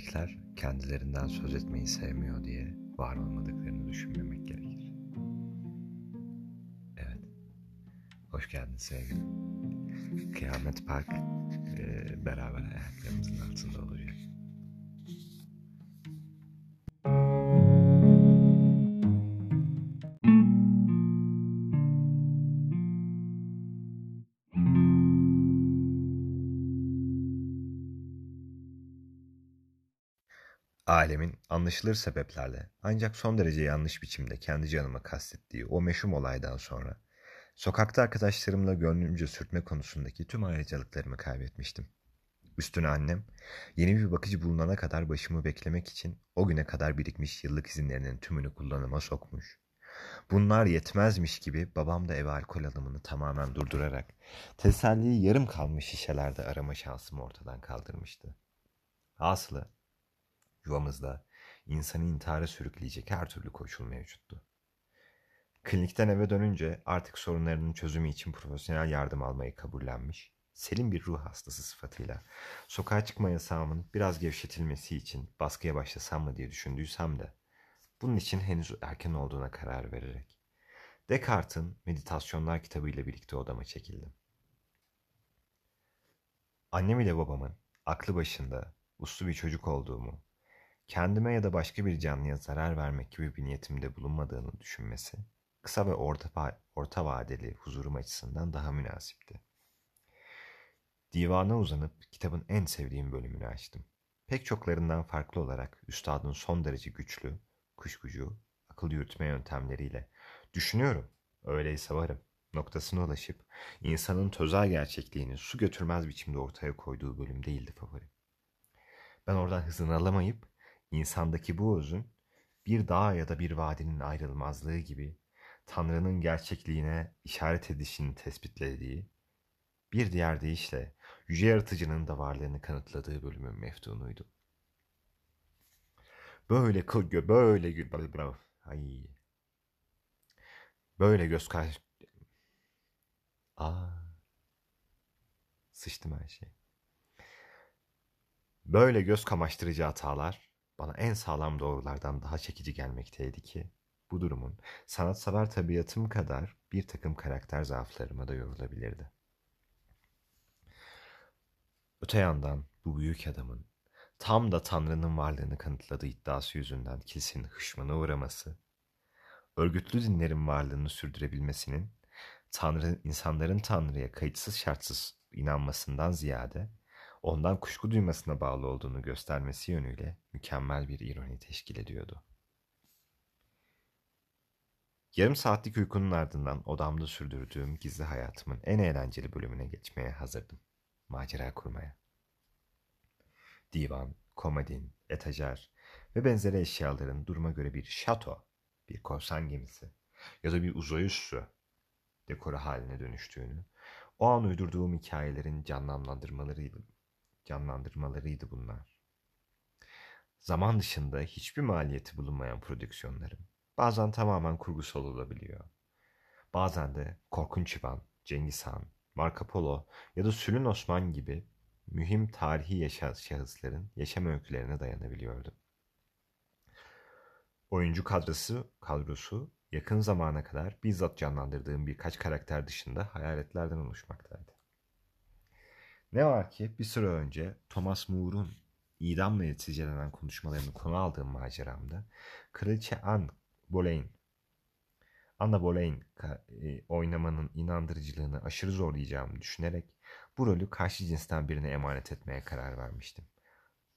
Melekler kendilerinden söz etmeyi sevmiyor diye var olmadıklarını düşünmemek gerekir. Evet. Hoş geldin sevgilim. Kıyamet Park e, beraber ayaklarımızın altında olacak. Alemin anlaşılır sebeplerle ancak son derece yanlış biçimde kendi canıma kastettiği o meşhum olaydan sonra sokakta arkadaşlarımla gönlümce sürtme konusundaki tüm ayrıcalıklarımı kaybetmiştim. Üstüne annem yeni bir bakıcı bulunana kadar başımı beklemek için o güne kadar birikmiş yıllık izinlerinin tümünü kullanıma sokmuş. Bunlar yetmezmiş gibi babam da eve alkol alımını tamamen durdurarak teselliyi yarım kalmış şişelerde arama şansımı ortadan kaldırmıştı. Aslı Yuvamızda insanı intihara sürükleyecek her türlü koşul mevcuttu. Klinikten eve dönünce artık sorunlarının çözümü için profesyonel yardım almayı kabullenmiş, selim bir ruh hastası sıfatıyla sokağa çıkma yasağımın biraz gevşetilmesi için baskıya başlasam mı diye düşündüysem de bunun için henüz erken olduğuna karar vererek Descartes'in Meditasyonlar kitabıyla birlikte odama çekildim. Annem ile babamın aklı başında uslu bir çocuk olduğumu kendime ya da başka bir canlıya zarar vermek gibi bir niyetimde bulunmadığını düşünmesi, kısa ve orta, orta vadeli huzurum açısından daha münasipti. Divana uzanıp kitabın en sevdiğim bölümünü açtım. Pek çoklarından farklı olarak üstadın son derece güçlü, kuşkucu, akıl yürütme yöntemleriyle düşünüyorum, öyleyse varım noktasına ulaşıp insanın tözel gerçekliğini su götürmez biçimde ortaya koyduğu bölüm değildi favorim. Ben oradan hızını alamayıp İnsandaki bu özün bir dağ ya da bir vadinin ayrılmazlığı gibi Tanrı'nın gerçekliğine işaret edişini tespitlediği, bir diğer deyişle yüce yaratıcının da varlığını kanıtladığı bölümün meftunuydu. Böyle kıl böyle gül ay böyle göz karşı aa sıçtım her şey. Böyle göz kamaştırıcı hatalar bana en sağlam doğrulardan daha çekici gelmekteydi ki bu durumun sanatsever tabiatım kadar bir takım karakter zaaflarıma da yorulabilirdi. Öte yandan bu büyük adamın tam da Tanrı'nın varlığını kanıtladığı iddiası yüzünden kilisenin hışmına uğraması, örgütlü dinlerin varlığını sürdürebilmesinin Tanrı, insanların Tanrı'ya kayıtsız şartsız inanmasından ziyade ondan kuşku duymasına bağlı olduğunu göstermesi yönüyle mükemmel bir ironi teşkil ediyordu. Yarım saatlik uykunun ardından odamda sürdürdüğüm gizli hayatımın en eğlenceli bölümüne geçmeye hazırdım. Macera kurmaya. Divan, komodin, etajer ve benzeri eşyaların duruma göre bir şato, bir korsan gemisi ya da bir uzay üssü dekoru haline dönüştüğünü, o an uydurduğum hikayelerin canlandırmalarıyla canlandırmalarıydı bunlar. Zaman dışında hiçbir maliyeti bulunmayan prodüksiyonlarım bazen tamamen kurgusal olabiliyor. Bazen de Korkunç İvan, Cengiz Han, Marco Polo ya da Sülün Osman gibi mühim tarihi yaşa şahısların yaşam öykülerine dayanabiliyordu. Oyuncu kadrosu, kadrosu yakın zamana kadar bizzat canlandırdığım birkaç karakter dışında hayaletlerden oluşmaktaydı. Ne var ki bir süre önce Thomas More'un idamla neticelenen konuşmalarını konu aldığım maceramda Kraliçe Anne Boleyn Anna Boleyn e, oynamanın inandırıcılığını aşırı zorlayacağımı düşünerek bu rolü karşı cinsten birine emanet etmeye karar vermiştim.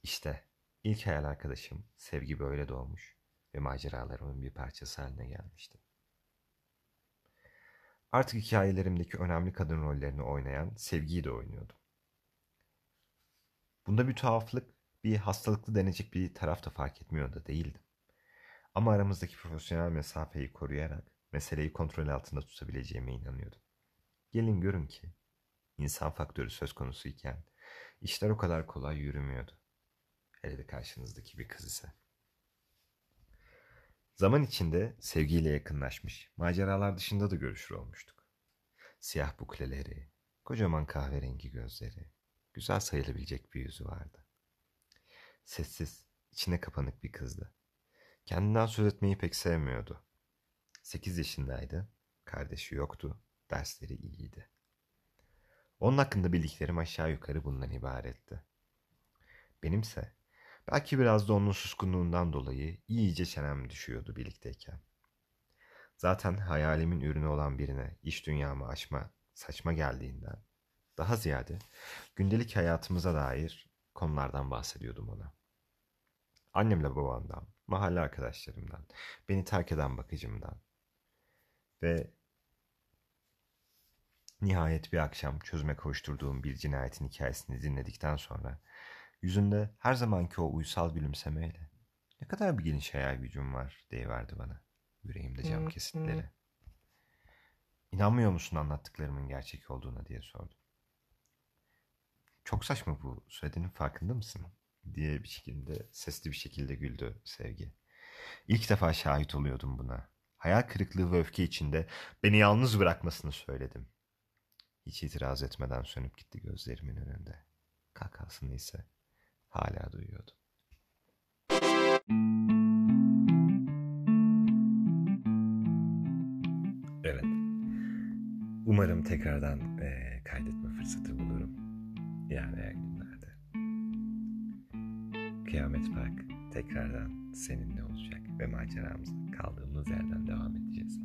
İşte ilk hayal arkadaşım Sevgi böyle doğmuş ve maceralarımın bir parçası haline gelmişti. Artık hikayelerimdeki önemli kadın rollerini oynayan Sevgi'yi de oynuyordum. Bunda bir tuhaflık, bir hastalıklı denecek bir taraf da fark etmiyor da değildim. Ama aramızdaki profesyonel mesafeyi koruyarak meseleyi kontrol altında tutabileceğime inanıyordum. Gelin görün ki insan faktörü söz konusu iken işler o kadar kolay yürümüyordu. Hele de karşınızdaki bir kız ise. Zaman içinde sevgiyle yakınlaşmış, maceralar dışında da görüşür olmuştuk. Siyah bukleleri, kocaman kahverengi gözleri, güzel sayılabilecek bir yüzü vardı. Sessiz, içine kapanık bir kızdı. Kendinden söz etmeyi pek sevmiyordu. Sekiz yaşındaydı, kardeşi yoktu, dersleri iyiydi. Onun hakkında bildiklerim aşağı yukarı bundan ibaretti. Benimse belki biraz da onun suskunluğundan dolayı iyice çenem düşüyordu birlikteyken. Zaten hayalimin ürünü olan birine iş dünyamı açma saçma geldiğinden daha ziyade gündelik hayatımıza dair konulardan bahsediyordum ona. Annemle babamdan, mahalle arkadaşlarımdan, beni terk eden bakıcımdan ve nihayet bir akşam çözüme koşturduğum bir cinayetin hikayesini dinledikten sonra yüzünde her zamanki o uysal gülümsemeyle ne kadar bir geniş hayal gücüm var deyiverdi bana yüreğimde cam kesitleri. İnanmıyor musun anlattıklarımın gerçek olduğuna diye sordum. Çok saçma bu söylediğinin farkında mısın? diye bir şekilde sesli bir şekilde güldü Sevgi. İlk defa şahit oluyordum buna. Hayal kırıklığı ve öfke içinde beni yalnız bırakmasını söyledim. Hiç itiraz etmeden sönüp gitti gözlerimin önünde. Kakasını ise hala duyuyordum. Evet. Umarım tekrardan e, bulurum. Eğer günlerde. Kıyamet Park tekrardan seninle olacak ve maceramıza kaldığımız yerden devam edeceğiz.